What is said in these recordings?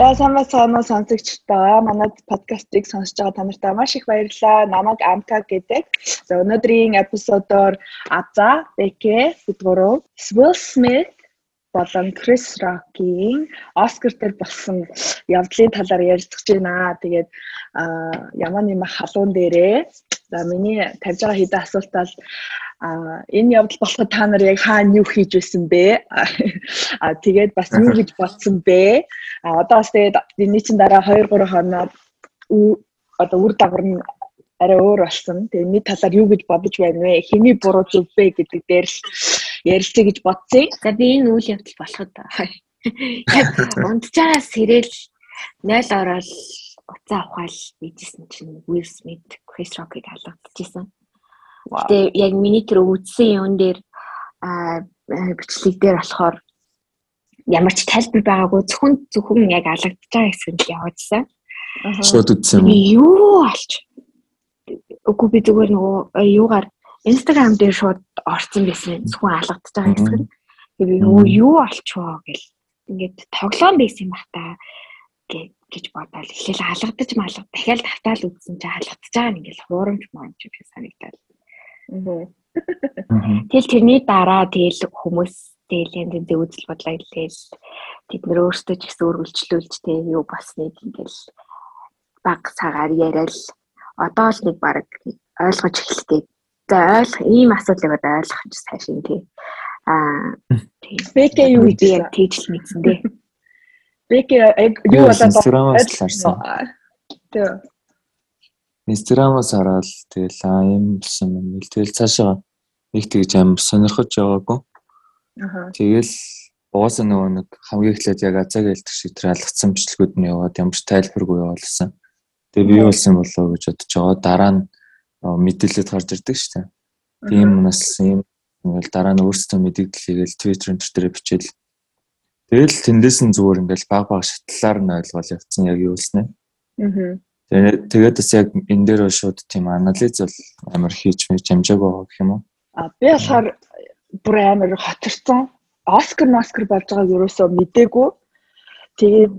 Сайн байна сонсогчдоо. Манай подкастыг сонсож байгаа та нартай маш их баярлалаа. Намайг Амка гэдэг. За өнөөдрийн эпизодоор Аза, Бэкэ, Бидгуруу, Will Smith болон Крис Рокийн Оскар дээр болсон явдлын талаар ярилцж байна. Тэгээд ямар нэг халуун дээрээ за миний тавьж байгаа хэдэн асуултал а энэ явдал болоход та нар яг хаана юу хийж байсан бэ? А тэгээд бас юу гэж бодсон бэ? А одоо бас тэгээд энэ чинь дараа 2 3 хоноод одоо үр дагавар нь арай өөр болсон. Тэгээ нэг талаар юу гэж бодож байна вэ? Хиний буруу зөв бэ гэдэг дээр л ярилцъя гэж бодсон. За би энэ үйл явдал болоход яг унтчаа сэрэл 0 ороод уцаа ухаал bijсэн чинь Will Smith, Chris Rock-ыг халагдчихсан. Гэтэ яг миний тэр үдсэн юм дээр бичлэг дээр болохоор ямар ч тайлбар байгаагүй зөвхөн зөвхөн яг алагдаж байгаа хэсэг нь яваадсан. Шууд үдсэн юм. Юу алч. Үгүй би зүгээр нөгөө юугаар Instagram дээр шууд орсон байсан. Зөвхөн алгадж байгаа хэсэг нь. Тэгээ нөгөө юу олчвоо гэл ингээд тоглоом байсан юм бах та гэж бодоод эхлээл алгадаж малгад дахиад татаал үзсэн чинь алгадж байгаа нь ингээл хуурамч маамч юм шиг санагдаад. Тэгэл тэрний дараа тэгэл хүмүүс тэгэл янз янзын үзэл бодлоо илгээл тэд нөр өөрсдөө ч гэсэн үргэлжлүүлж тэ юу болсныг ингээл баг цагаар яриад одоо л нэг баг ойлгож эхэлдэг. За ойлгох ийм асуудлыг одоо ойлгох гэж сайшин тий. Аа. Бэкэ юу гэж яг тийжл мэдсэн дээ. Бэкэ юу болоод ойлгосон. Тэг. Инстаграмаас хараад тэгэл аа юм болсон юм. Тэгэл цаашаа нэг тэгж амар сонирхож яваагүй. Аа. Тэгэл угаасаа нөгөө нэг хамгийн эхлээд яг азаг хэлдэг шиг тэр алгацсан бичлэгүүд нь яваад ямар ч тайлбаргүй явуулсан. Тэгээ би юу болсон болоо гэж бодож байгаа. Дараа нь мэдээлэлд гарч ирдэг шүү дээ. Тийм нас юм ингээл дараа нь өөрсдөө мэдээлэл хийгээл Twitter дээр бичээл. Тэгэл тэндээс нь зүгээр ингээл баг баг шатлалаар нь ойлгол явцсан яг юу үлснэ. Аа. Тэгээд бас яг энэ дээр шууд тийм анализ бол амар хийж мэж хэмжээг байгаа гэх юм уу? А би болохоор бүр амар хотирсон. Оскар Оскар болж байгааг ерөөсөө мдээгүй. Тэгээд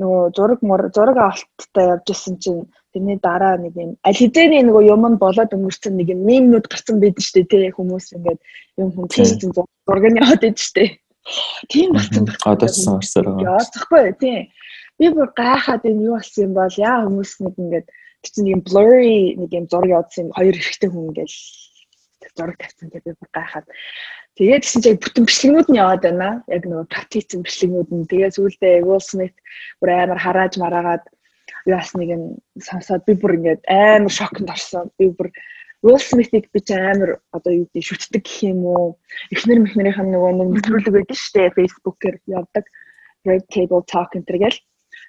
нөгөө зураг зураг авалттай явж исэн чинь тэрний дараа нэг юм аль хэдийн нөгөө юм нь болоод өнгөрсөн нэг юм мемнүүд гарсан байдаг шүү дээ тий хүмүүс ингээд юм хүн тийшсэн зураг нь яваад байдаг шүү дээ. Тийм болсон. Одоо ч сонсоор байгаа. Яахгүй тий би бүр гайхаад энэ юу болсон юм бол яа хүмүүс нэг ингээд чинь нэг blurry нэг юм зураг явуулсан юм хоёр эрэгтэй хүн ингээл зураг тавьсан гэдэг би бүр гайхаад тэгээд гэсэн чинь бүтэн бичлэгнүүд нь яваад байна. Яг нөгөө практикийн бичлэгнүүд нь тэгээд сүүлдээ Smith бүр амар харааж мараагаад яас нэг нь сонсоод би бүр ингээд амар шокнд орсон. Би бүр Smith-ийг би ч амар одоо юу гэдэг шүтдэг гэх юм уу. Эхнэр мэхнэрийнх нь нөгөө нэг нэвтрүүлэг байдаг шүү дээ. Facebook-ээр явдаг. Red Table Talk энэ төр гэл.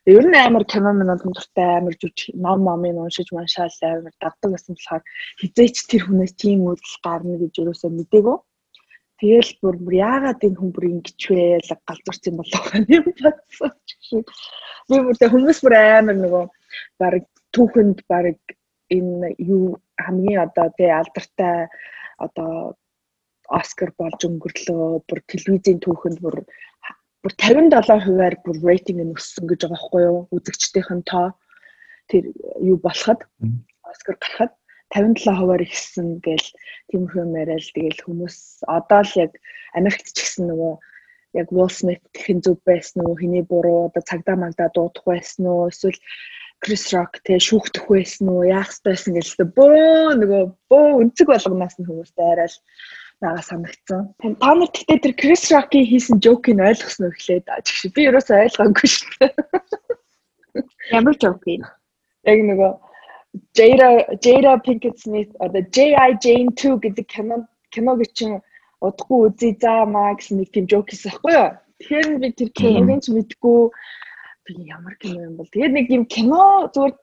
Ер нь амар кино минод дуртай амар жүж ном момын уншиж маншаал амар давдаг гэсэн болохоор хизээч тэр хүнээс тийм үйлдэл гарна гэж юусоо мдэггүй. Тэгэл бүр яагаад энэ хүн бүр ингэж вэ? Галзуурсан болов юм бодсон шиг. Би бүр тэ хүмүүс бүр амар нөгөө баг түүхэнд баг энэ юу хамгийн одоо тэ алдартай одоо Оскар болж өнгөрлөө бүр телевизийн түүхэнд бүр бүр 57%-аар бүр рейтинг нь өссөн гэж байгаа байхгүй юу? Үзэгчдийн тоо тэр юу болоход Оскар гарахад 57%-аар ихсэн гээл тиймэрхүү яриад тэгэл хүмүүс одоо л яг Америкт ч гэсэн нөгөө яг Will Smith хэн зүв байсан уу хэний буруу одоо цагдаа магдаа дуудах байсан уу эсвэл Chris Rock тэ шүүхтэх байсан уу яах байсан гэлээ бөө нөгөө бөө өнцөг болгоноос нь хүмүүстэй арай л байгаа санагдсан. Та нар тэгтээ тэр Крис Роки хийсэн жокийг ойлгосноо эхлээд чигш би ерөөсөө ойлгоогүй шүү дээ. Ямар жок юм? Яг нөгөө Jada Jada Pinkett Smith одоо J.I. Jane 2 гэдэг кино киног чинь удахгүй үзье заа маа гэсэн нэг тийм жок хийсэн байхгүй юу? Тэгэхээр би тэр киногийн ч мэдгүй би ямар кино юм бол тэгээд нэг юм кино зүгээр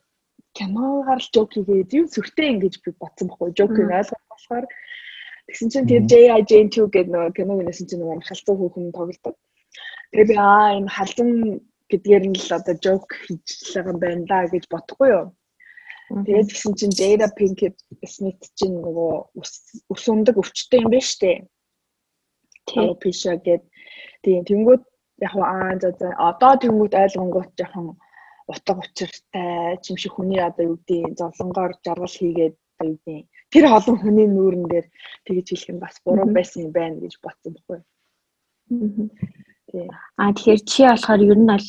киногаар л жок хийгээд юм сүртэй ингэж би бодсон байхгүй жокийг ойлгох болохоор Тэгсэн чинь тэр JIJ2 гэдэг нөгөө киног нээсэн чинь нөгөө халзан хүүхэн тоглодог. Тэгээ би аа энэ халзан гэдгээр нь л одоо жок хийж байгаа юм байна да гэж бодохгүй юу. Тэгээд тэгсэн чинь Jada Pinkett Smith чинь нөгөө ус өндөг өвчтэй юм байна штэ. Тэгээ пиша гэд тийм тэнгууд яг аа за за одоо тэнгууд ойлгонгууд жоохон утга учиртай ч юм шиг хүний одоо юу гэдэг зовлонгоор жаргал хийгээд юу гэдэг тэр олон хүний нүүрэн дээр тэгж хэлэх нь бас буруу байсан юм байна гэж бодсон байхгүй. Аа тэгэхээр чи болохоор ер нь бол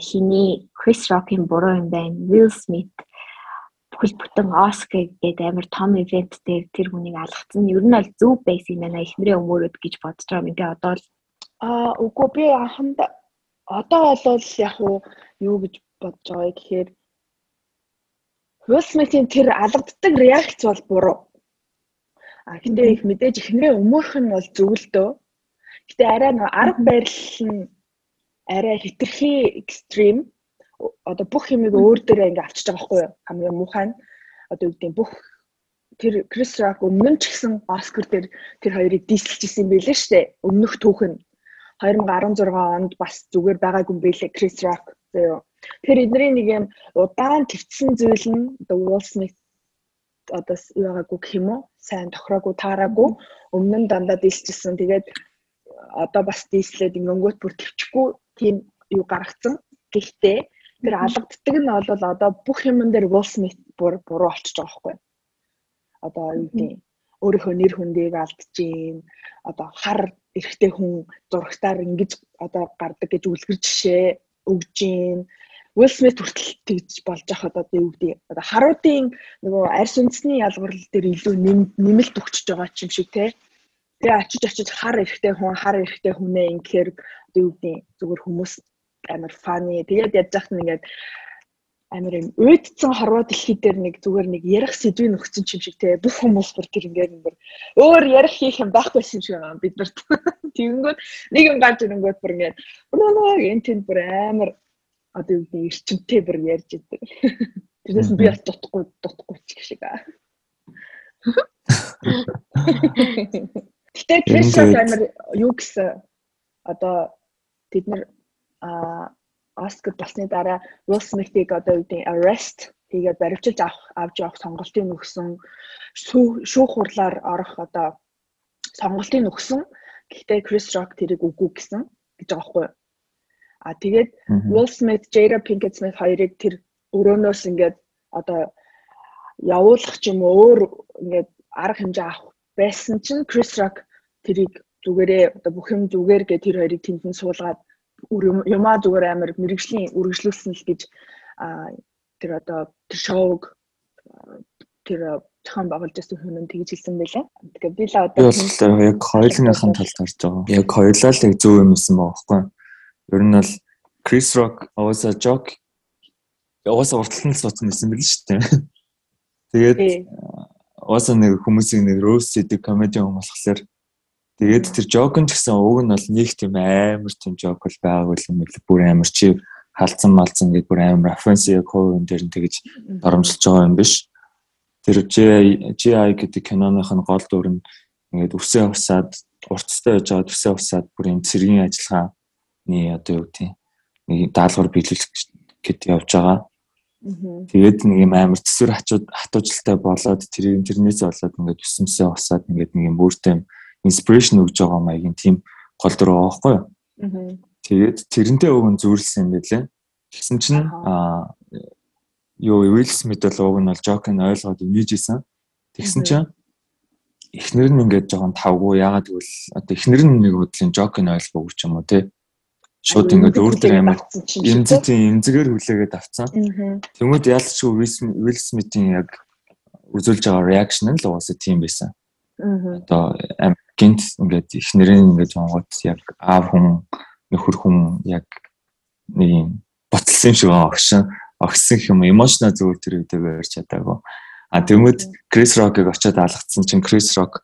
хиний Крис Рокийн буруу юм байна. Will Smith бүхэл бүтэн Оскар гэдэг амар том ивент дээр тэр хүнийг алгацсан ер нь бол зөв байсан юм байна. Эхнэрээ өмөрөд гэж бодож байгаа юм. Тэгээ одоо л аа үгүй би анханд одоо бол яг юу гэж бодож байгаа гэхээр Will Smith-ийн тэр алгаддаг реакц бол буруу. А гэтээ их мэдээж ихнэрээ өмөрөх нь бол зөв л дөө. Гэтээ арай нэг арга барил нь арай хитрхи экстрим одоо бүх юмыг өөр дээрээ ингээ авчиж байгаа байхгүй юу? Хамгийн муухай нь одоо юу гэдэг бүх тэр Крис Рок өмнө ч гэсэн Оскар дээр тэр хоёрыг дийсэлжсэн юм билээ шүү дээ. Өмнөх түүх нь 2016 онд бас зүгээр байгаагүй юм билээ Крис Рок. Тэр эдний нэг юм удаан твцсэн зүйл нь одоо Smith одоо юу байгаагүй гэх юм уу? Сайн тохироогүй, таараагүй. Өмнө нь дандаа дийсэлжсэн. Тэгээд одоо бас дийслээд ингэнгүүт бүр төвчгүй тийм юу гаргацсан. Гэхдээ тэр алгаддаг нь бол одоо бүх юмн дээр Will Smith буруу болчихж байгаа байхгүй. Одоо юу гэдэг өөрийнхөө нэр хүндийг алдчихээн. Одоо хар эрэгтэй хүн зурагтаар ингэж одоо гардаг гэж үлгэр жишээ өгж гин. Will Smith хүртэл тэгж болж байхад одоо юу гэдэг одоо харуудын нөгөө арьс үндэсний ялгарлал дээр илүү нэмэлт өгчөж байгаа юм шиг те. Тэгээ очиж очиж хар эрэгтэй хүн хар эрэгтэй хүнээ ингэхээр одоо юу гэдэг зүгээр хүмүүс амар фаны тэгээд яаж яах нь ингээд амар юм уйдцсан хорвоо дэлхий дээр нэг зүгээр нэг ярих сэдвийн өгсөн юм шиг те. Бүх хүмүүс бүр тэр ингээд нэг өөр ярих хийх юм байхгүйсэн шиг байгаа бид нарт. Тэгэнгүүт нэг юм гарч ирэнгүүт бүр ингээд нөө энэ тэнд бүр амар одоо юу гэдэг эрчимтэй бүр ярьж идэг тэрнээс би бас дутхгүй дутхгүй ч гэх шиг аа Гэтэ Крис амар юу гэсэн одоо бид нар а Оскар болсны дараа Will Smith-ийг одоо юу гэдэг arrest хийгээд баривчилж авах авч явах сонголтыг өгсөн шүүх хурлаар орох одоо сонголтыг өгсөн. Гэхдээ Chris Rock тэрийг үгүй гэсэн гэж байгаа байхгүй юу? А тэгээд Will Smith, Jada Pinkett Smith хоёрыг тэр өрөөнөөс ингээд одоо явуулах ч юм өөр ингээд арга хэмжээ авах байсан чинь Chris Rock тэрийг зүгээрээ одоо бүх юм зүгээр гэ тэр хоёрыг тэнцэн суулгаад юмаа зүгээр амар мэрэгжлийн үргэлжлүүлсэн л гэж тэр одоо тэр шоуг тэр зохион байгуулж байсан хүн нь тэгж хэлсэн байлаа. Тэгэхээр би л одоо яг хоёулынхын талд харж байгаа. Яг хоёулаа л яг зөв юм байсан байхгүй. Ер нь бол Chris Rock авааса joke яваасаа урталтан л суудсан байсан байл шүү дээ. Тэгээд аваасаа нэг хүмүүсийг нэг roast хийдэг комеди юм болохоор Тэгээд тэр жокон ч гэсэн уг нь бол нэг тийм амар тийм жок бол байгаагүй юм л бүр амар чи халдсан малцсан гэдэг бүр амар reference яг хувийн дээр нь тэгж доромжилж байгаа юм биш. Тэр GI гэдэг киноных нь гол дүр нь ингээд үсээ усаад уртастай байж байгаа үсээ усаад бүр юм цэргийн ажиллагааны одоо юу гэдэг нэг даалгавар биелүүлэх гэдэг явж байгаа. Тэгээд нэг юм амар төсвөр хачууд хатуужилтай болоод тэр тэрнээс болоод ингээд өсөмсөө усаад ингээд нэг юм бүртэй инспирэшн өгж байгаа маягийн тийм гол байгаа байхгүй юу. Тэгээд тэрнтэй өгөн зүйрлсэн юм байлээ. Тэгсэн чинь аа юу Will Smith л уг нь бол Joker-ыг ойлгоод имиж исэн. Тэгсэн чинь эхнэр нь ингээд жоохон тавгүй яагаад гэвэл одоо эхнэр нь нэг бодлын Joker-ыг ойлгоогүй ч юм уу те. Шууд ингээд өөр төр амар эмзэтийн эмзэгээр хүлээгээд авцсан. Тэнгүүд яалтчгүй Will Smith-ийн яг үзүүлж байгаа реакшн нь л угаасаа тийм байсан. Одоо гинт ингээд ихнэрийн ингээд жонгот яг аав хүн нөхөр хүн яг нэг юм ботлсон юм шиг огшин огсон юм эмошнал зүйл тэр үедээ барьж чадаагүй. А тэгмэд Крис Рокыг очиод алгацсан чинь Крис Рок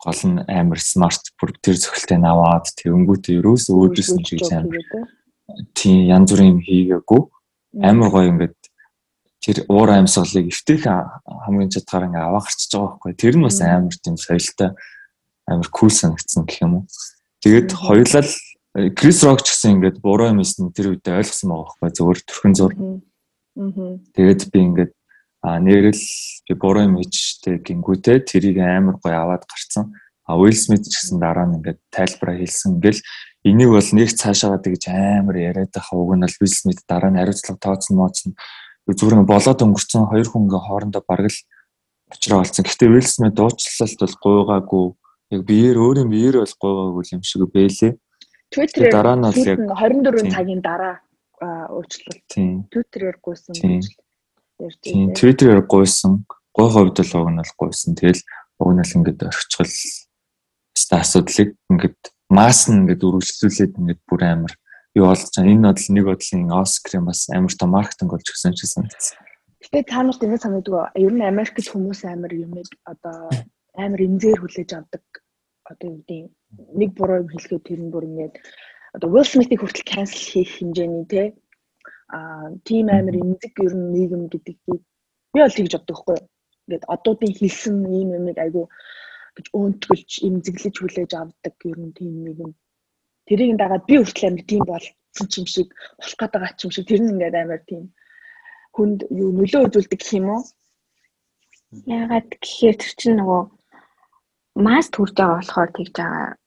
гол нь амар смарт бүр тэр зөвхөлтэй наваад тэгэнгүүтээ ерөөс өөдөөс нь чиг амар. Тийм янз бүрийн юм хийгээгүй. Амар гоё ингээд тэр уур амьсгалыг эвтээх хамгийн чадгаар ингээ аваа гарчиж байгаа байхгүй. Тэр нь бас амар тийм соёлтой амар кул санагдсан гэх юм уу. Тэгээд хоёулаа Крис Рок ч гэсэн ингээд буруу юм эсвэл тэр үедээ ойлгосон байгаа байхгүй. Зөвөр төрхөн зур. Тэгээд би ингээд а нэрэл би буруу юм хийжтэй гингүүтэй тэрийг амар гоё аваад гарцсан. А Уилл Смит ч гэсэн дараа нь ингээд тайлбараа хэлсэн. Ингээл энийг бол нэг цаашаагаа тэгж амар яриад байгаа уг нь бол Will Smith дараа нь хариуцлага тооцсон мооцсон зүгээр болоод өнгөрцөн хоёр хүн ингээ хоорондоо бараг л очроо олцсон. Гэхдээ Will Smith дуучлалт бол гуйгаагүй яг биеэр өөрийн биеэр бол гуйгаагүй юм шиг байлээ. Twitter-ээр дараа нь бол яг 24 цагийн дараа уучлалт. Twitter-ээр гуйсан гэж байна. Twitter-ээр гуйсан. Гой хувьд л уг нь бол гуйсан. Тэгэл уг нь л ингээд орхичгал өстой асуудлыг ингээд масс нь ингээд үргэлжлүүлээд ингээд бүр амар юу болж байгаа. Энэ бодол нэг бодлын Оскарын бас амар том маркетинг болж өгсөн ч гэсэн. Гэтэ та нарт ингэ санагддаг. Ер нь Америкт хүмүүс амар юм одоо амар эмзээр хүлээж авдаг. Одоо юу гэдэг нэг буруу юм хэлэхэд тэр нь бүр ингээд одоо Will Smith-ийг хүртэл cancel хийх хэмжээний те тийм амар эмзэг ер нь нийгэм гэдэг би бол тэгж боддог хгүй. Ингээд одуудын хэлсэн ийм юмыг айгу гэж өөнтгөлж эмзэглэж хүлээж авдаг ер нь тийм нийгэм. Тэрийг дагаад би хүртэл амар тийм болсон ч юм шиг болох гээд байгаа ч юм шиг тэр нь ингээд амар тийм хүнд юу нөлөө үзүүлдэг гэх юм уу? Ягаад гэхээр тэр чинь нөгөө төрж байгаа болохоор тэгж байгаа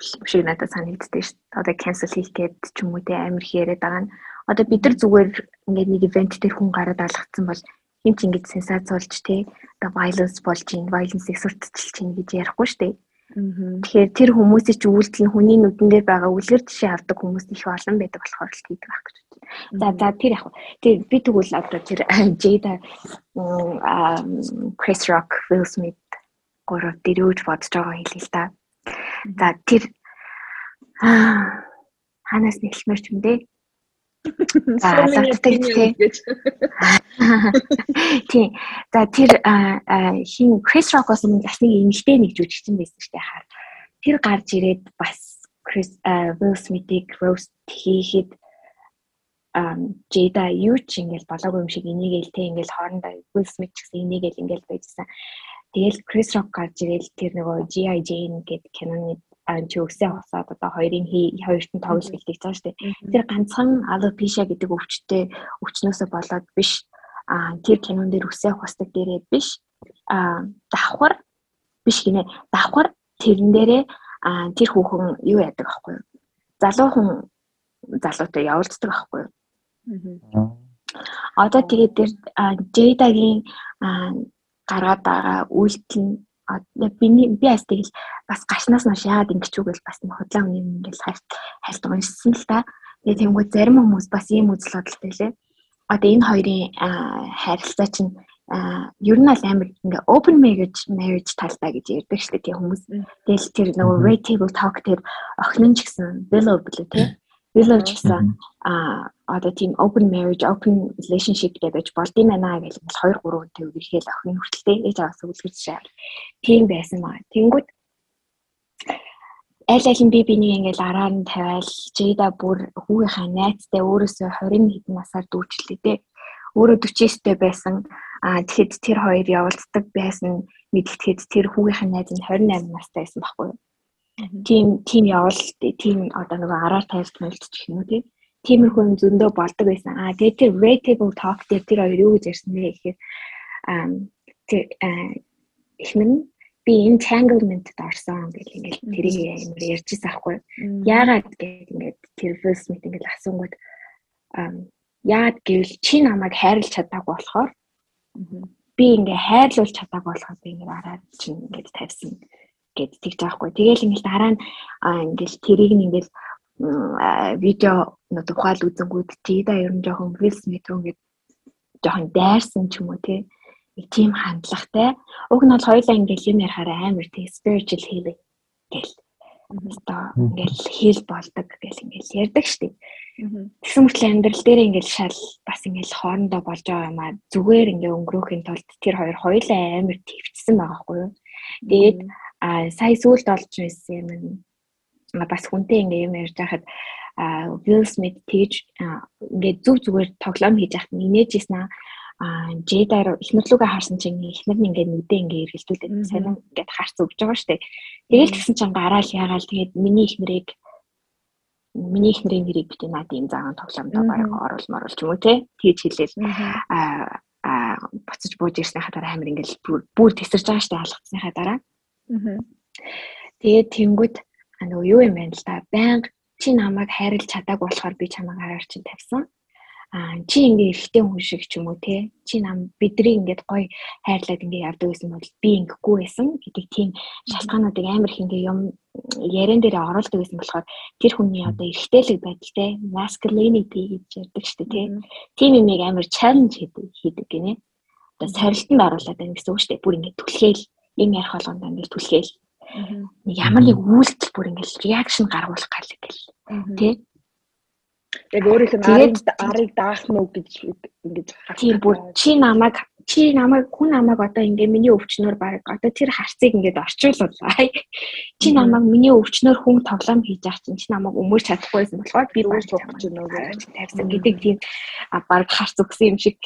шиг надад санагддаг шүү дээ. Одоо cancel хийх гээд ч юм уу те амир яриад байгаа нь. Одоо бид нар зүгээр ингээд нэг ивент дээр хүн гараад алгацсан бол хин ч ингэж сенсац болж те одоо violence болж ин violence-ийг сурталчилж ин гэж ярихгүй шүү дээ. Тэгэхээр тэр хүмүүсийн чи үйлдэл нь хүний нүдэн дээр байгаа үлгэр жишээ авдаг хүмүүс их олон байдаг болохоор л хийдэг байх гэж байна. За за тэр яг тэр би тэгвэл одоо тэр Jada Chris Rock, Will Smith гурав дэрүүж бодож байгаа хэлээ л да. За тэр ханаас нэхлмэр ч юм дээ. За алгаддаг тий. Тий. За тэр хин Rock бас нэг бас нэг эмэгтэй нэг жүжигчин байсан дээ хаар. Тэр гарч ирээд бас Chris Will Smith-ийг roast хийхэд ам Jada юу ч ингээл болоогүй юм шиг энийгээл те ингээл хоорондоо Will Smith ч гэсэн энийгээл ингээл байжсан. Тэгэл Chris Rock гарч ирэл тэр нөгөө G.I. Jane гэдэг киноны чи өсөө хосоод одоо хоёрын хоёрт нь тоглож бэлтгэж байгаа шүү дээ. Тэр ганцхан alopecia гэдэг өвчтөй өвчнөөсөө болоод биш а тэр кинон дээр өсөө хосдаг дээрээ биш а давхар биш гинэ давхар тэрэн дээрээ а тэр хүүхэн юу яадаг аахгүй юу? Залуу хүн залуутай явуулдаг аахгүй юу? Одоо тэгээд тэр Jada-гийн гараад байгаа үйлдэл нь биний би бас тэгэл бас гашнаас нь яагаад ингэж үгэл бас худлаа үний ингээл хайрт хайлт уншсан л та. Тэгээ тэнгуү зарим хүмүүс бас ийм үзэл бодолтой лээ. Одоо энэ хоёрын харилцаа чинь ер нь аль амар ингээ open marriage marriage талтай гэж ярьдаг шүү дээ тийм хүмүүс. Тэгэл тэр нөгөө red table talk тэр охин нь ч гэсэн below билүү тийм Willow ч гэсэн а одоо тийм open marriage, open relationship гэдэг байж болд юм байна гэж ингээл 2 3 хүнтэй үргэлжлэл охин хүртэлтэй ээж аваас үлгэрч шаар. Тийм байсан маа. Тэнгүүд аль аль нь би бинийг ингээл араар нь тавиал Жида бүр хүүгийнхаа найзтай өөрөөсөө 20 хэдэн насаар дүүчлээ дээ. Өөрөө 49-тэй байсан. А тэгэхэд тэр хоёр явуулдаг байсан мэдгэхэд тэр хүүгийнхаа найз нь 28 настай байсан байхгүй юу? Тийм тийм явал тийм одоо нөгөө араар тайлт мэлт гэх юм уу тийм тиймэрхүү юм зөндөө болдог байсан. Аа тэгээд тэр rateable talk дээр тэр хоёр юу гэж ярьсан бэ гэхээр тэр нь би entanglement-д орсон гэх ингээл тэрийг ямар ярьжсэн аахгүй. Яагаад гэвэл ингээд тэр Will Smith ингээл асуунгууд яад гэвэл чи намайг хайрлаж чадаагүй болохоор би ингээ хайрлуулж чадаагүй болохоор би ингээ араад чинь ингээд тавьсан гэд тэгж аахгүй. Тэгээл ингээл дараа нь ингээл тэрийг нь ингээл видео тухайл үзэнгүүд тийда ер нь жоохон Will Smith ингээд жоохон дайрсан ч юм уу тий. Нэг тийм хандлагатай. Уг нь бол хоёулаа ингээл юм ярахаараа амар тий spiritual healing гэл. Одоо ингээл хил болдог гэл ингээл ярьдаг штеп. Тэгсэн мөртлөө амьдрал дээр ингээл шал бас ингээл хоорондоо болж байгаа юм аа зүгээр ингээ өнгөрөөхийн тулд тэр хоёр хоёулаа амар твцсэн байгаа хгүй юу. Тэгээд а сая сүүлд олж байсан юм бас хүнтэй ингээ юм ярьж байхад Will Smith тэгж ингээ зүг зүгээр тоглоом хийж яхад инээжсэн а Jada ихнэрлүүгээ харсан чинь ихнэр нь ингээ нүдээ ингээ эргэлдүүлээд сайн ингээд харц өвж байгаа штэ. Тэгэл тэгсэн чинь гараал ягаал тэгээд миний ихнэрийг миний ихнэрийн нэрийг битээ наад юм заагаан тоглоомдоо бараг оруулж моруулж юм уу те. Тэгж хэлээл а буцаж бууж ирснийхаа дараа амир ингээл бүр тесэрж байгаа штэ алгацсныхаа дараа. Тэгээд тэнгууд нөгөө юу юм бэ л да. Баян чи намайг хайрлаж чадаагүй болохоор би чамайг хараар чинь тавьсан. А чи ингээ эргэтэй хүн шиг ч юм уу те. Чи нам бидний ингээд гоё хайрлаад ингээ явдаг гэсэн бол би ингэхгүй байсан. Гэдэг тийм шалтгаануудыг амар их ингээ юм ярен дээр оруулдаг гэсэн болохоор тэр хүний одоо эргэтэйлэг байдалтай masculinity гэж ярьдаг шүү дээ те. Тийм юмыг амар challenge хийдэг гинэ. Одоо сорилтонд оруулаад байна гэсэн үг шүү дээ. Бүр ингээ түлхээл юм ярих болгонд ингээ түлхээл ямар нэг үйлдэл бүр ингээ реакшн гаргуулах гал гэл. Тий Яг өөрийнх нь арыг даах нь уу гэж ингэж тийм бүр чи намайг чи намайг хүн намайг одоо ингээ миний өвчнөр баг одоо тэр харцыг ингээд орчууллаа. Чи намайг миний өвчнөр хүн тоглоом хийж ах чинь чи намайг өмөрч чадахгүйсэн болохоор би өөр суугч нөгөө тавьсан гэдэг тийм баг харц өгсөн юм шиг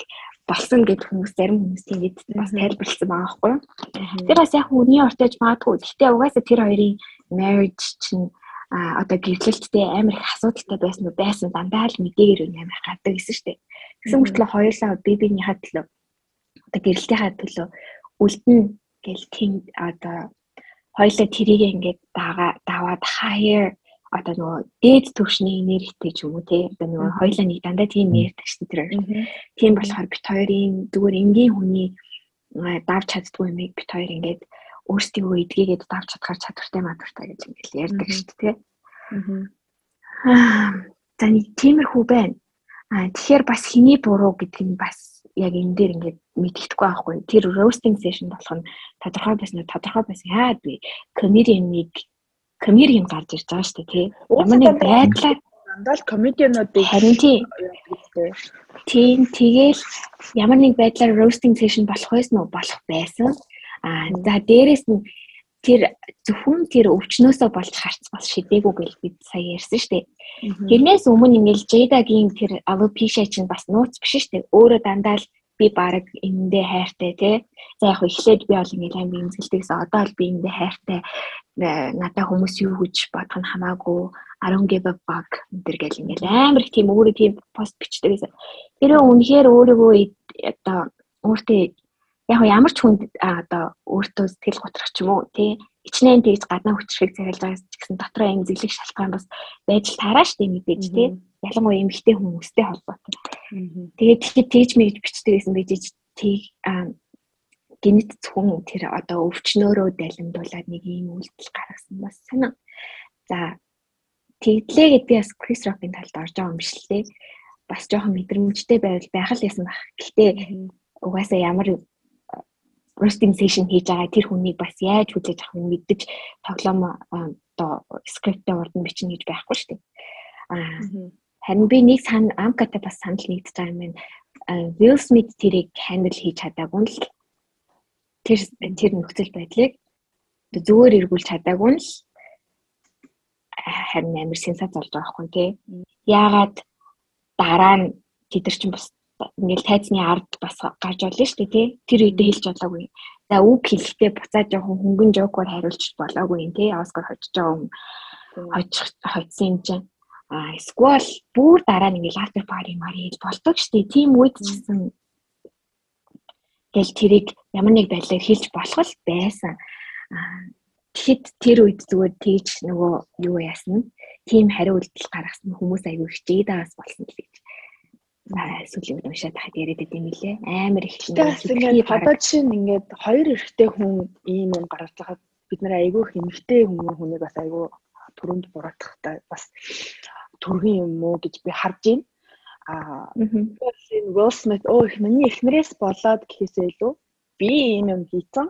болсон гэдэг хүмүүс зарим хүмүүс ингэж бас тайлбарлсан байгаа байхгүй юу. Тэр бас яг хүний ортож магадгүй. Гэхдээ угаасаа тэр хоёрын marriage чинь а одоо гэрлэлттэй амар их асуудалтай байсан уу байсан дандаа л мэдээгээр амар их гардаг гэсэн шүү дээ. Гэсэн мөртлөө хоёулаа бие биенийхээ төлөө одоо гэрлэлтийнхаа төлөө үлдэн гэл тийм одоо хоёулаа тэрийг ингээд дагаа даваад higher одоо нөгөө дээд түвшний энергитэй ч юм уу те одоо нөгөө хоёулаа нэг дандаа тийм ярьдаг шүү дээ тэр. Тийм болохоор бит хоёрын зүгээр энгийн хүний давж чаддгүй юмыг бит хоёр ингээд өөрсдийгөө эдгээгээд давж чадхаар чадвартай мадвартай гэж ингээл ярьдаг шүү дээ. Аа. За нэг тиймэрхүү байна. Аа тэгэхээр бас хиний буруу гэдэг нь бас яг энэ дээр ингээд мэддэхгүй байхгүй. Тэр roasting session болох нь тодорхой байсан тодорхой байсан. Яа би comedian-ыг comedian гарч ирж байгаа шүү дээ тий. Ямар нэг байдлаар дандаа comedian-уудыг харин тий. Тийм тэгэл ямар нэг байдлаар roasting session болох байсан уу? Болох байсан. Аа за дээрэс нь тэр зөвхөн тэр өвчнөөсөө болж харц бас шидээгүй гэж бид сая ярьсан шүү дээ. Тэрнээс өмнө ингээл Jada-гийн тэр alopecia чинь бас нууц биш шүү дээ. Өөрөө дандаа л би баг эндээ хайртай тий. За яг эхлээд би бол ингээл аим имзгэлтэйгээс одоо л би эндээ хайртай надаа хүмүүс юу гэж бодох нь хамаагүй don't give a fuck энэ гэл ингээл амар их тийм өөрөө тийм пост бичдэг. Тэр үнэхээр өөрийгөө одоо өөртөө яг ямар ч хүнд одоо өөртөө сэтгэл готрох ч юм уу тий ичнээн тэгж гаднаа хүчрхийг захиалж байгаа ч гэсэн дотроо юм зэглэх шалтгаан бас байж таараа штэ мэдээж тий ялангуяа эмэгтэй хүмүүстэй холбоотой. Тэгээд тэгж мэгж бичдэг гэсэн бийж тийг гинэт зөвхөн тэр одоо өвчнөөрөө далимдуулаад нэг ийм үйлдэл гаргасан бас санаа. За тэгдлээ гэд би бас Крис Рокийн талд орж байгаа юм биш лээ. Бас жоохон мэдрэмжтэй байвал байх л ясан баг. Гэхдээ угаасаа ямар session хийж байгаа тэр хүнийг бас яаж хүлээж авах нь мэддэж тоглоом одоо скриптээ урд нь бичнэ гэж байхгүй шүү дээ. Аа харин би нэг сан амкатай бас санал нэгдэж байгаа юм байна. Will Smith тэрийг handle хийж чадаагүй л тэр тэр нөхцөл байдлыг зүгээр эргүүлж чадаагүй л харин амар сенсац болж байгаа байхгүй тий. Яагаад дараа нь тэд нар чинь бас ингээл тайзны ард бас гарч олно шүү дээ тий. Тэр үедээ хэлж болоогүй. За үг хэлэхдээ буцаад жоохон хөнгөн жокоор хариулж болоогүй юм тий. Оскар хожиж байгаа юм. Хожих хоцсон юм чинь. А эсвэл бүр дараа ингээл after party мари хэл болдог шүү дээ. Тим үед ч гэсэн гэл тэрийг ямар нэг байдлаар хэлж болох л байсан. Тэгэхэд тэр үед зүгээр тэгж нөгөө юу яасна. Тим хариу үйлдэл гаргасан хүмүүс аягүй хичээгээд байгаас болсон л гэж сүүлийн үед уншаад тахад яриад байт юм лээ. Амар их ингээд одоо жишээ нь ингээд хоёр эрэгтэй хүн ийм юм гаргаж байхад бид нэр айгүй их эмэгтэй хүмүүс хүнийг бас айгүй түрүүнд буруутгахтай бас төргөн юм уу гэж би харж байна. Аа энэ Will Smith оо их миний эхнэрээс болоод гэхээсээ илүү би ийм юм хийцэн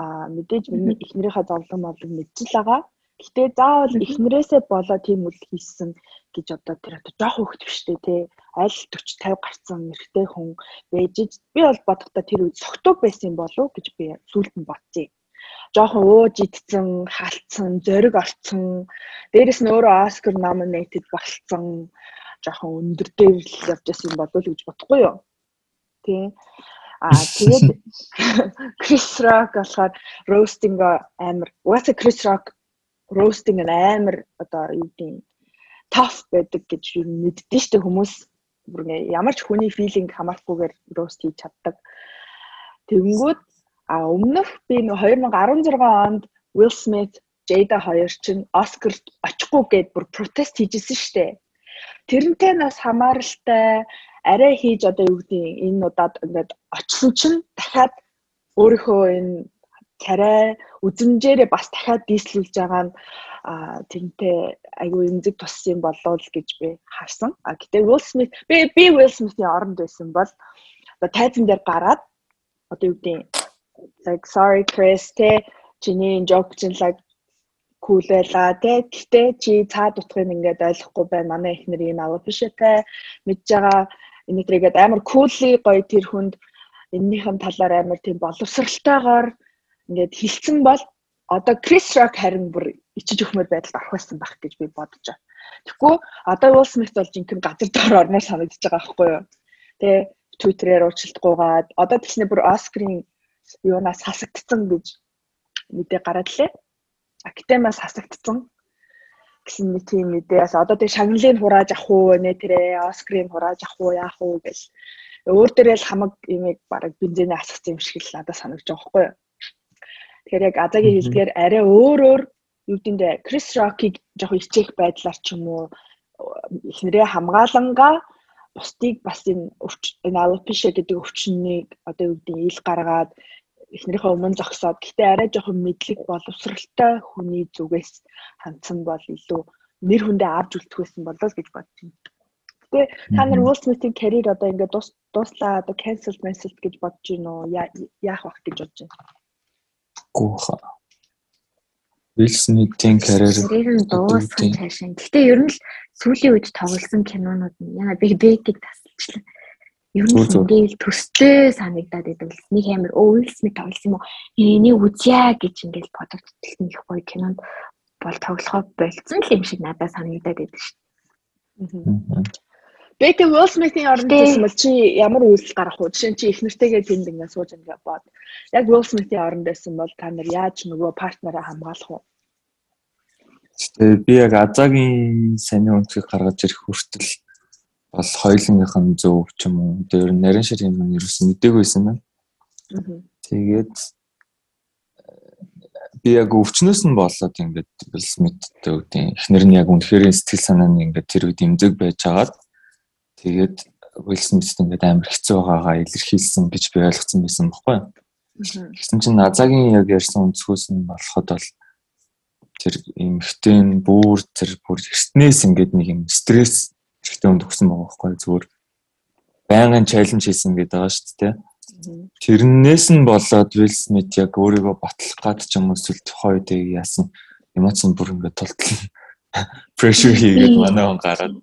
аа мэдээж миний эхнэрийнхээ зовлон модлог мэдчихэл байгаа. Гэтэ заавал эхнэрээсээ болоо тийм үйл хийсэн гэж одоо тэр одоо жоох хөвгт биштэй те аль 40 50 гарцсан эрэгтэй хүн байж би бол бодохдоо тэр үед согтуу байсан болов гэж би сүулт нь бодчих. Жохон ууж идсэн, халтсан, зориг олцсон. Дээрэс нь өөрөө Оскар nominated болцсон. Жохон өндөр дээр л явж байсан юм болов гэж бодохгүй юу? Тий. Аа тэгээд Крис Рок болохоор roasting амар. Угаасаа Крис Рок roasting амар одоо юу гэдэг tough байдаг гэж юу мэддэн штэ хүмүүс бүр ингээ ямар ч хүний feeling хамаарахгүйгээр roast хийж чаддаг. Тэгэнгүүт а өмнөх би 2016 онд Will Smith Jada хоёр чинь Оскар очихгүй гэд бүр протест хийжсэн штэ. Тэрнтэй нас хамааралтай арай хийж одоо юу гэдэг энэ удаад ингээд очсон чинь дахиад өөрийнхөө энэ царай үзмжээрээ бас дахиад дийслүүлж байгаа нь тэрнтэй айгүй эмзэг туссан болов гэж би харсан. А гэтээ Will Smith би би Will Smith-ийн оронд байсан бол одоо тайзан дээр гараад одоо юу гэдэг like sorry Chris те чиний joke чинь like cool байла те гэтээ чи цаад утгыг ингээд ойлгохгүй байна манай ихнэр ийм алфиштэй мэдж байгаа энэтрийгээд амар куули гоё тэр хүнд эннийхэн талаар амар тийм боловсралтайгаар ингээд хилцэн бол одоо Крис Рок харин бүр ичиж өгмөр байдалд орох байсан байх гэж би бодож байна. Тэгэхгүй одоо Will Smith бол жинхэнэ газар дээр орноор санагдаж байгаа байхгүй юу? Тэ Twitter-ээр уучлалтгүйгаад одоо тэгснэ бүр Оскарын юунаас хасагдсан гэж мэдээ гараад лээ. Академиас хасагдсан гэсэн нэг тийм мэдээс одоо тэг шагналыг хурааж авах уу нэ тэрэ Оскрыг хурааж авах уу яах уу гэж өөр дээрээ л хамаг имийг бараг бензинээ асгасан юм шиг л надад санагдаж байгаа байхгүй юу. Тэгэхээр яг Азагийн хэлдгээр арай өөр өөр юу гэдэндээ Крис Рокийг жоох ичээх байдлаар ч юм уу эхнэрээ хамгаалангаа бусдыг бас энэ энэ алопиша гэдэг өвчнийг одоо юу гэдэг ил гаргаад эхнэрийнхээ өмнө зогсоод гэтээ арай жоохон мэдлэг боловсралтай хүний зүгээс хандсан бол илүү нэр хүндээ авч үлдэх байсан болоо л гэж бодож байна. Гэтэ та нар Will Smith-ийн карьер одоо ингээд дус дуслаа одоо cancel cancel гэж бодож байна уу? Яах вэ гэж бодож байна? Гүүх. Will Smith-ийн карьер нь дууссан цаашаа. Гэтэ ер нь л сүүлийн үед тоглосон кинонууд нь яа би бэгийг тасалчлаа. Ер нь ингээл төстэй санагдаад байдаг л нэг амар өвлсмит тоглосон юм уу? Энийг үзье гэж ингээл бодогдтолсон их гоё кинонд бол тоглохоо болцсон л юм шиг надад санагдаад байдаг шүү дээ. Бэкэ Will Smith-ийн оронд гэсэн бол чи ямар үйлс гарах вэ? Жишээ нь чи их нэртэйгээ тэнд ингээ сууж ингээ бод. Яг Will Smith-ийн оронд байсан бол та нар яаж нөгөө партнераа хамгаалах вэ? Тэгээ би яг Азагийн саний өнцгийг гаргаж ирэх хүртэл бол хоёулынх нь зөв ч юм уу. Тэр нарийн шир юм нь ерөөс мдэггүйсэн байна. Тэгээд би яг өвчнөөс нь болоод ингээд Смиттэй үгүй эхнэр нь яг үнэхээр сэтгэл санаа нь ингээд тэр үед имзэг байж хагаад тэгээд Will Smith ингээд амар хэцүү байгаагаа илэрхийлсэн гэж би ойлгоцсон байсан байхгүй. Гэсэн чинь Назагийн яг ярьсан өнцгөөс нь болоход бол тэр эмхтэн бүр тэр бүр эртнээс ингээд нэг юм стресс хэрэгтэй хүнд өгсөн байгаа байхгүй зүгээр байнгын чаленж хийсэн гэдэг байгаа шүү дээ. Тэрнээс нь болоод Will Smith яг өөрийгөө батлах гад ч юм уу эсвэл тухай үед яасан эмоц нь бүр ингээд толтол pressure хийгээд манай он гараад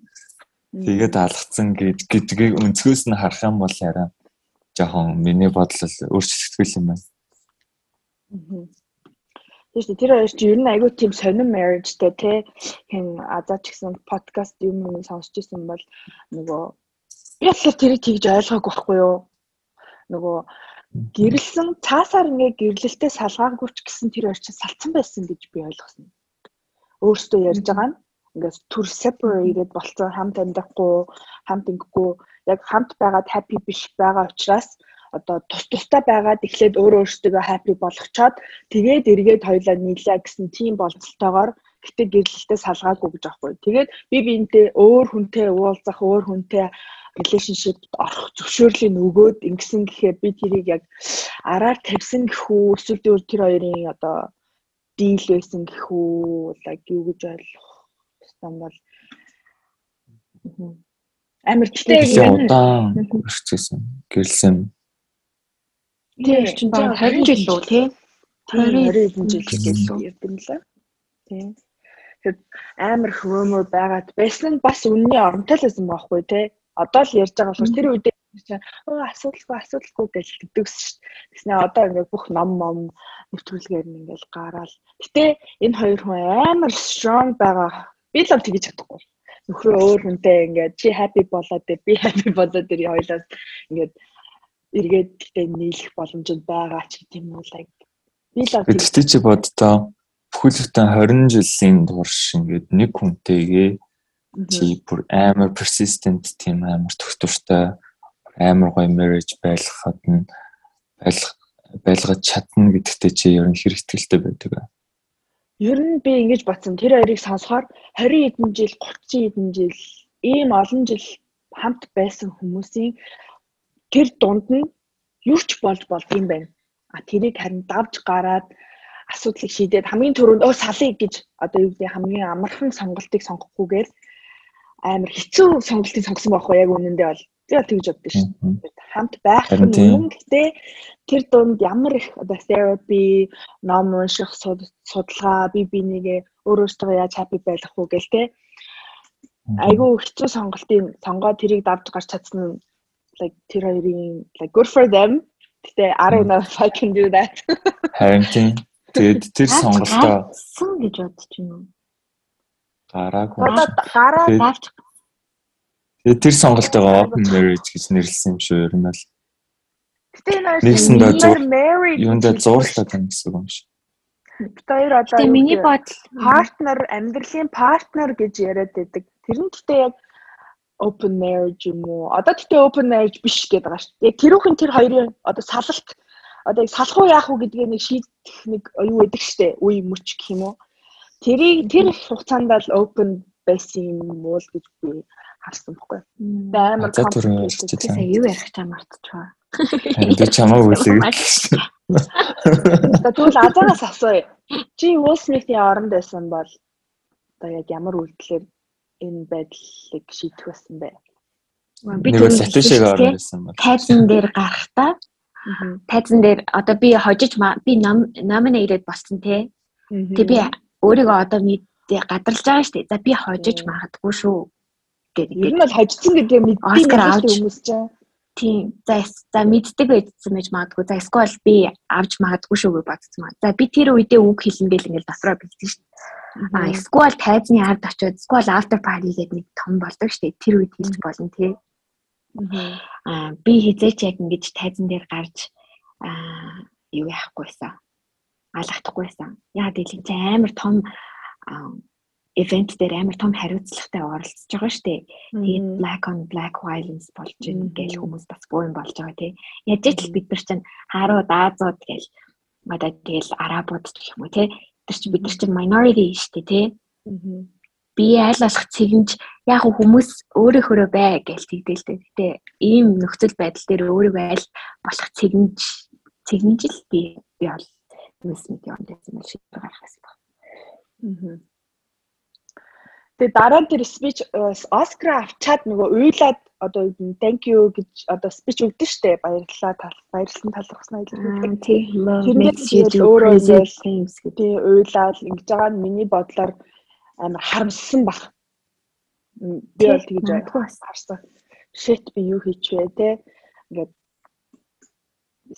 тэгээд алгацсан гэж гэдгийг өнцгөөс нь харах юм бол яриа жоохон миний бодлол өөрчлөгдөх юм байна. Тийм шүү. Тэр хоёр чи ер нь айгүй тийм сонирн marriageтэй те хэн азаач гэсэн подкаст юм юм сонсч ирсэн бол нөгөө болохоор тэрийг тэгж ойлгоогүй байхгүй юу? Нөгөө гэрэлсэн цаасаар ингээ гэрлэлтэй салгаагүй ч гэсэн тэр хоёр чинь салцсан байсан гэж би ойлгосон. Өөртөө ярьж байгаа нь ингээд төр separated болцсон хамт амьдрахгүй хамт ингэхгүй яг хамт байгаад happy биш байгаа учраас одоо тус тустай байгаад эхлээд өөрөө өөртөө happy болгочоод тэгээд эргээд хоёлаа нийлээ гэсэн тийм болцолтойгоор гэтээ гэрлэлтэд салгаагүй гэж аахгүй. Тэгээд би биентэй өөр хүнтэй уулзах, өөр хүнтэй relationship орох зөвшөөрлийг өгөөд ингэсэн гэхээр би тэрийг яг араар тавьсан гэхүү эсвэл өөр тэр хоёрын одоо дийл байсан гэхүү like юу гэж ойлгох юм бол амар тэгтээ удаан үргэлжлэсэн гэрлсэн Тийм чинь баг 20 жил лөө тий. 20 жил гэж ярьсан лээ. Тийм. Тэгэхээр амар rumor байгаад байсан нь бас үнний оронтой л байсан байхгүй тий. Одоо л ярьж байгаа болохоор тэр үедээ чинь өө асуудалгүй асуудалгүй гэж хэлдэгсэн шүү дээ. Тэснэ одоо ингээд бүх ном ном нэвтрүүлгээр нь ингээд гараал. Гэтэ энэ хоёр хүн амар strong байгаа. Би л тэгж чадахгүй. Нөхрөө өөр хүнтэй ингээд чи happy болоод би happy болоод тэр хоёлаас ингээд эргээд гэхдээ нийлэх боломжууд байгаа ч гэдэм үү like би л гэхдээ чи боддоо бүхэлдээ 20 жилийн турш ингээд нэг хүнтэйгээ чи бүр амар persistent тийм амар төгтөртэй амар гоё marriage байлгахад нь байлгах байлгаж чадна гэдэгтээ чи ер нь хэрэг ихтэй байдаг. Ер нь би ингэж бодсон. Тэр хоёрыг сонсохоор 20 хэдэн жил 30 хэдэн жил ийм олон жил хамт байсан хүмүүсийн тэр дунд нь юу ч болж болд юм байна. А тэрийг харин давж гараад асуудлыг шийдээд хамгийн түрүүнд өө салъя гэж одоо юу гэдэг хамгийн амархан сонголтыг сонгохгүйгээр амар хэцүү сонголтыг сонгосон байхгүй яг үнэндээ бол би бол тэгж боддоо шүү. Хамт байх нь юм гэхдээ тэр дунд ямар их одоо therapy, ном унших судалгаа, би бинийгээ өөрөөсөө яаж happy байх уу гэл те. Айгүй хэцүү сонголтын сонгоод тэрийг давж гарч чадсан нь like тэр хоёрын like good for them. Гэтэ I don't know if I can do that. Харин тийм Тэгээд тэр сонголтоо гэж бодож байна? Гараагүй. Гараа давч. Тэгээд тэр сонголтоо open marriage гэж нэрлсэн юм шүү ер нь л. Гэтэ энэ нэгсэндээ юундаа зуурлаад байна гэсэн юм шиг. Тэр одоо Тэгээ миний бодол партнер амьдралын партнер гэж яриад байдаг. Тэр нь гэхдээ яг open marriage юм уу? Одоо тэгтээ open marriage биш гэдэг байгаа шүү. Яг тэрүүхэн тэр хоёрын одоо салалт одоо салах уу яах уу гэдгээ нэг шийдэх нэг юу байдаг штэ үе мөч гэх юм уу тэрийг тэр хугацаанд л open байсан юм уу гэж би харсан байхгүй. Амар комплекс юу ярих чам мартчихваа би чамаа үлээ тэгвэл азараас асууя. Чи Will Smith-ийн оронд байсан бол одоо яг ямар үйлдэлээр энэ байдлыг шийдэх байсан бэ би тэр сатишиг оронд байсан бол. Тайзан дээр гарахтаа. Тайзан дээр одоо би хожиж би номинейтэд болсон те. Тэг би өөрийгөө одоо мэдээ гадарлаж байгаа шүү дээ. За би хожиж магадгүй шүү гэдэг. Ер нь бол хожсон гэдэг мэддэг хүмүүс чинь. Тийм. За за мэддэг байдсан байж магадгүй. За эсвэл би авч магадгүй шүү гэж бодсон маа. За би тэр үедээ үг хэлнэ гэл ингээл дотроо бэлдсэн шүү дээ. Аа эсвэл тайзны ард очиод эсвэл after party гэдэг нэг том болдог шүү дээ. Тэр үед хэлж болно тий. Аа би хизээч яг ингэж тайзан дээр гарч аа юу яахгүйсэн. Алгахдахгүйсэн. Яа гэвэл чи амар том ивент дээр амар том хариуцлагатай оролцож байгаа шүү дээ. Тэгээд black on black violence болж байна гэж хүмүүс бас бууин болж байгаа тий. Яаж ч бид нар чинь харуу даазууд гэж одоо тэгэл арабууд гэх юм уу тий. Тэр чинь бид нар чинь minority шүү дээ тий би айл болох цэгэнж яг хүмүүс өөрийнхөө бай гэж тэгдэл дээ. Гэтэ ийм нөхцөл байдал дээр өөрийгөө айл болох цэгэнж цэгэнж л би би бол юус мэд юм гэсэн шиг гарах гэсэн. Аа. Тэгээ дараа тэр спич Оскар авчаад нөгөө уйлаад одоо thank you гэж одоо спич өгдөн штэ баярлалаа тал баярлсан талархснаа илэрхийлдэг. Тийм. Өөрөө тий уйлаад ингэж байгаа нь миний бодлоор амар харамссан баг. Би бол тэгж харсан. Shit би юу хийчихвэ те. Ингээд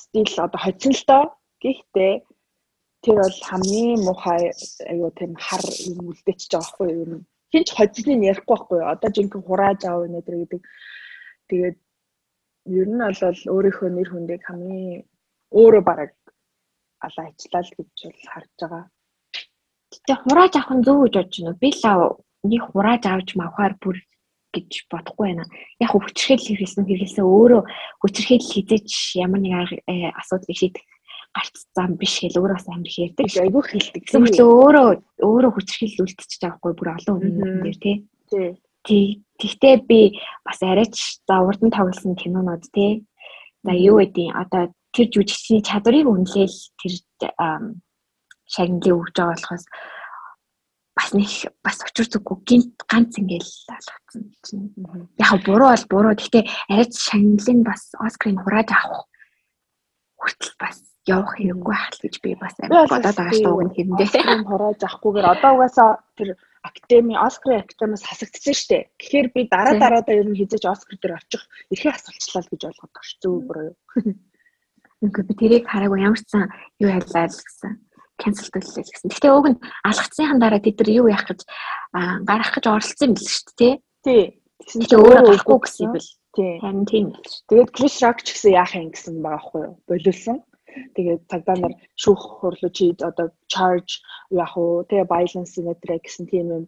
стил одоо хоцсон л доо. Гэхдээ тэр бол хамгийн муухай аюу тийм хар юм үлдээчих жоох байхгүй Хинч хоцсныг ярихгүй байхгүй юу? Одоо жинхэнэ хурааж аав өнөдр гэдэг. Тэгээд ер нь бол өөрийнхөө нэр хүндийг хамгийн өөрөө бараг алаа ичлаа л гэж бол харж байгаа. Гэтэ хурааж авах нь зөв гэж бодож байна. Би л нэг хурааж авч мавхаар бүр гэж бодохгүй байна. Яг хүчрхэл хэрэглэсэн хэрэглэсэн өөрөө хүчрхэл хизээч ямар нэг э, асуудлыг шийдэх гарц зам биш хэл өөрөө бас амир хэрдэг. Айгүй хэлдэг. Зөвхөн өөрөө өөрөө хүчрхэл үлдчихэж байгаа хгүй бүр олон үнэн дээр тий. Тий. Тэгтээ би бас арайч за урд нь тоглосон кинонууд тий. За юу гэдээ одоо тэр жүжигчний чадварыг үнэлээл тэр шагналыг өгж байгаа болохоос бас нэг бас учир зүггүй гинт ганц ингээл алгацсан чинь яг буруу бол буруу гэхдээ арайч шагналыг бас оскрыг хурааж авах хүртэл бас явах хэрэггүй байх гэж би бас бодоод байгаа шүү дээ хэрэндээ хурааж авахгүйгээр одоо угаасаа тэр академи оскрын академиас хасагдсан шүү дээ тэгэхээр би дараа дараадаа ер нь хизээж оскар дээр очих эрхээ асуулчлаа гэж ойлгоод байна шүү зөв юу Үнэхээр би тэрийг хараагүй ямар ч сан юу яллаа л гэсэн cancelдүүлээ гэсэн. Гэхдээ уг нь алгацсныхан дараа тэд нар юу яах гэж гарах гэж оролцсон юм л шүү дээ. Тий. Тэгсэн чинь өөрөө гарахгүй гэсэн юм бэл. Тий. Харин тийм л. Тэгээд Chris Rock ч гэсэн яах юм гэсэн байгаа байхгүй юу? Болиулсан. Тэгээд цагдаа нар шүүх хурлуу чи одоо charge яах уу? Тэгээ violence нэтрэ гэсэн тийм юм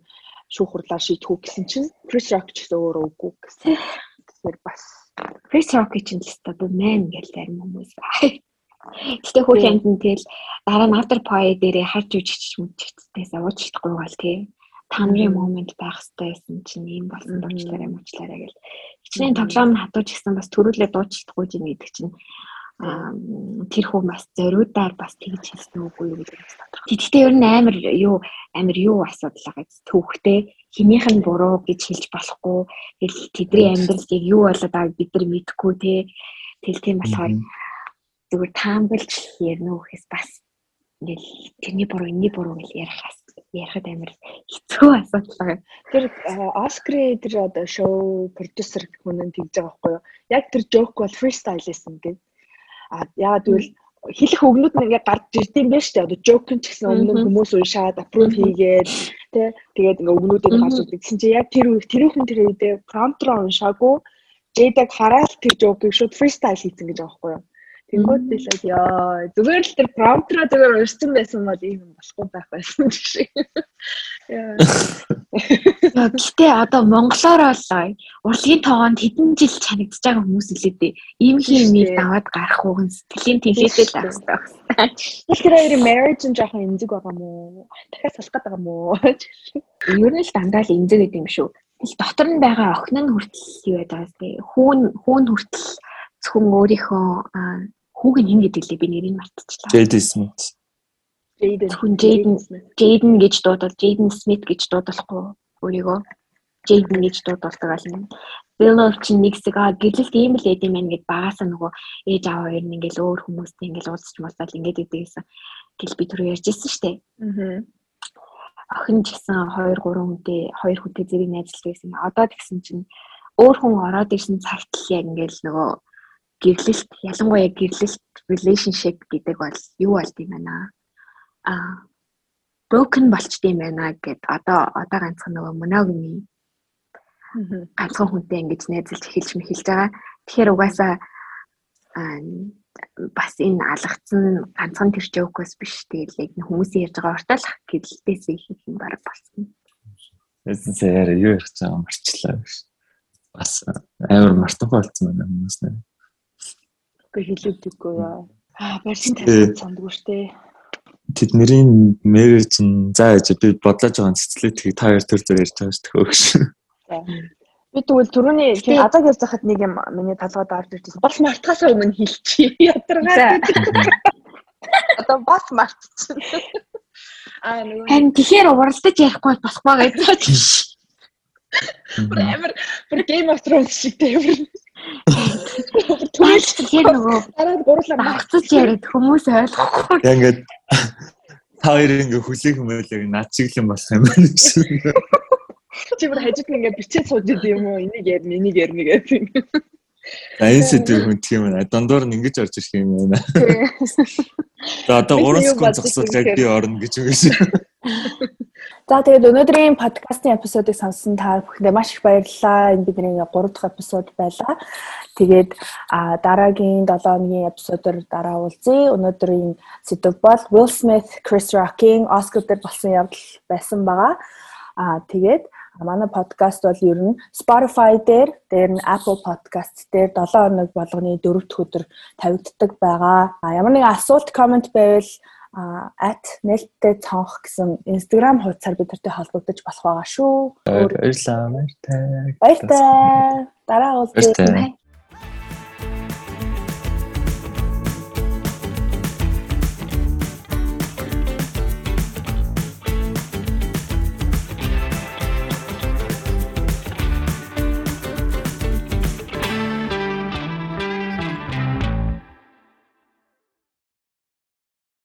шүүх хурлаар шийдэх үү гэсэн чинь Chris Rock ч гэсэн өөрөө үгүй гэсэн. Тэгэхээр бас Chris Rock чинь л өстой бо мэн гэж зарим хүмүүс. Гэтэ хүүхэд нь тэгэл дараа нь after pie дээрээ харж үжигч мүжигчдээс уучлахгүй гал тий. Тамрын момент байх хэрэгтэй байсан чинь ийм болсон дуучлаарай муучлаарай гэл. Хичнээн тоглоом хатууч гэсэн бас төрүүлээ дуучлахгүй юм гэдэг чинь тэр хүн бас зориудаар бас тэгж хэлсэн үгүй юу гэдэг нь тодорхой. Тэгэхдээ ер нь амар юу амар юу асуудал байгаа төвхтэй хинийх нь буруу гэж хэлж болохгүй. Тэгэл тэдний амьдралыг юу болоод байгааг бид нар мэдэхгүй те. Тэл тийм болохоор зүгээр таамаглаж ярина үхэс бас ингээл тэрний буруу энэний буруу гэж ярихаас ярихад амар хэцүү асуудал байгаа. Тэр Оскар тэр одоо шоу продюсер хүн нь тэгж байгаа байхгүй юу? Яг тэр жоок бол фристайл байсан гэдэг А яагаад гэвэл хэлэх өгнүүд нь ингээд гарч ирд юм байна шүү дээ. Одоо joke ч гэсэн өмнө хүмүүс уншаад approve хийгээд тий тэгээд ингээд өгнүүдийг гарч ирдэг. Тэгсэн чинь яг тэр үе тэрүүхэн тэр үедээ prompt-роо уншаагүй Jade-г хараад тэр joke-ийг шууд freestyle хийсэн гэж байхгүй юу? Тэнгүүд би л яа зүгээр л тэр промптра зүгээр уншсан байсан бол ийм болохгүй байх байсан шиг. Яа. Гэтэ одоо монголоор бол урлагийн тоогонд хэдэн жил чанагдж байгаа хүмүүс илээ дээ. Ийм нэг даваад гарах уу сэтгэлийн тэнхээтэй л байх хэрэгтэй. Тэр хоёрын marriage нь жоохон эмзэг байгаа мó? Дахиад салах гэдэг юм уу? Ер нь л дандаа л эмзэг гэдэг юм шүү. Дотор нь байгаа охин нь хүртэл юу байдаг вэ? Хүүн хүүн хүртэл зөвхөн өөрийнхөө хүүг нь хин гэдэг лээ би нэрийг мартчихлаа. Jaden Smith. Jaden хүн Jaden Jaden гэж дуудвал Jaden Smith гэж дуудахгүй өөрийгөө Jaden гэж дуудуулдаг аль. Willow чинь нэг хэсэг аа гэрлэлт ийм л эдэм байх гэд багасаа нөгөө ээж аваа хоёр нь ингээл өөр хүмүүстэй ингээл уулзч муулаад ингээд идэг гэсэн. Гэл би түрүү ярьжсэн штэ. Аа. Охин ч гэсэн 2 3 хүнтэй 2 хүнтэй зэрэг найзлдаг гэсэн. Одоо тэгсэн чинь өөр хүн ороод ирсэн цагт л яг ингээл нөгөө гэрлэлт ялангуяа гэрлэлт relationship гэдэг бол юу болд юм байна аа broken болчт юм байна гэд одоо одоо ганцхан нөгөө monogamy ганцхан хүнтэй ингэж найзалж эхэлж мэхэлж байгаа. Тэгэхээр угаасаа бас энэ алгацсан ганцхан тэр жоокос биш тэгэл яг хүмүүсийн ярьж байгаа ортолох гэрлэлтээс их юм баг болсон. Эсээр юу ярих гэж байгаа марчлаа биш. Бас амар мартахгүй болсон байна хүмүүс нэр. Үгүй хэлээдэггүй яа. Аа барьсан тавьсан сандгүй штэ. Тэд нэрийн мэрэж нь за яж би бодлож байгаа цэцлээ тийг та хоёр төр зөр ярьж байгаа шүү төхөөш. Би тэгвэл түрүүний тийм азаг ярьж хахад нэг юм миний талгад орж ирчихсэн. Бас мартахаас өмнө хэлчихье. Ядаргаад. Одоо бас мартчихсан. Аа нөгөө Хан тэгэхээр уралдаж ярихгүй болохгүй гэж бодчих. Амар бүр Game of Thrones шиг тийм. Түлж тэгэхээр нөгөө дараа гурлаа магцаж яриад хүмүүс ойлгохгүй. Яг ингээд та хоёр ингээ хүлээх хэмээлэг над шиг л юм болох юм байна гэсэн. Чи бүр хажууд нь ингээ бичээд сууж идэв юм уу? Энийг ярина, энийг ярина гэдэг. За энэ сэдв хүнт юм байна. Дондор нь ингэж орж ирэх юм байна. За одоо 3 секунд зогсоод яг би орно гэж үгээс. За тэгээд өнөөдрийн подкастын эпизодыг сонсон та бүхэндээ маш их баярлалаа. Энэ бидний 3 дахь эпизод байлаа. Тэгээд дараагийн 7 өдрийн эпизодоор дараа уулзъя. Өнөөдрийн сэдв бол Will Smith, Chris Rock-ийн Oscar дээр болсон явдал байсан байгаа. Аа тэгээд манай подкаст бол ер нь Spotify дээр, дээр нь Apple Podcast дээр 7 хоног болгоны 4 дахь өдөр тавигддаг байгаа. А ямар нэгэн асуулт, комент байвал @нэлттэй цонх гэсэн Instagram хуудасаар бидэртэй холбогдож болох байгаа шүү. Баярлалаа. Баяртай. Баяртай. Дараа уулзъя.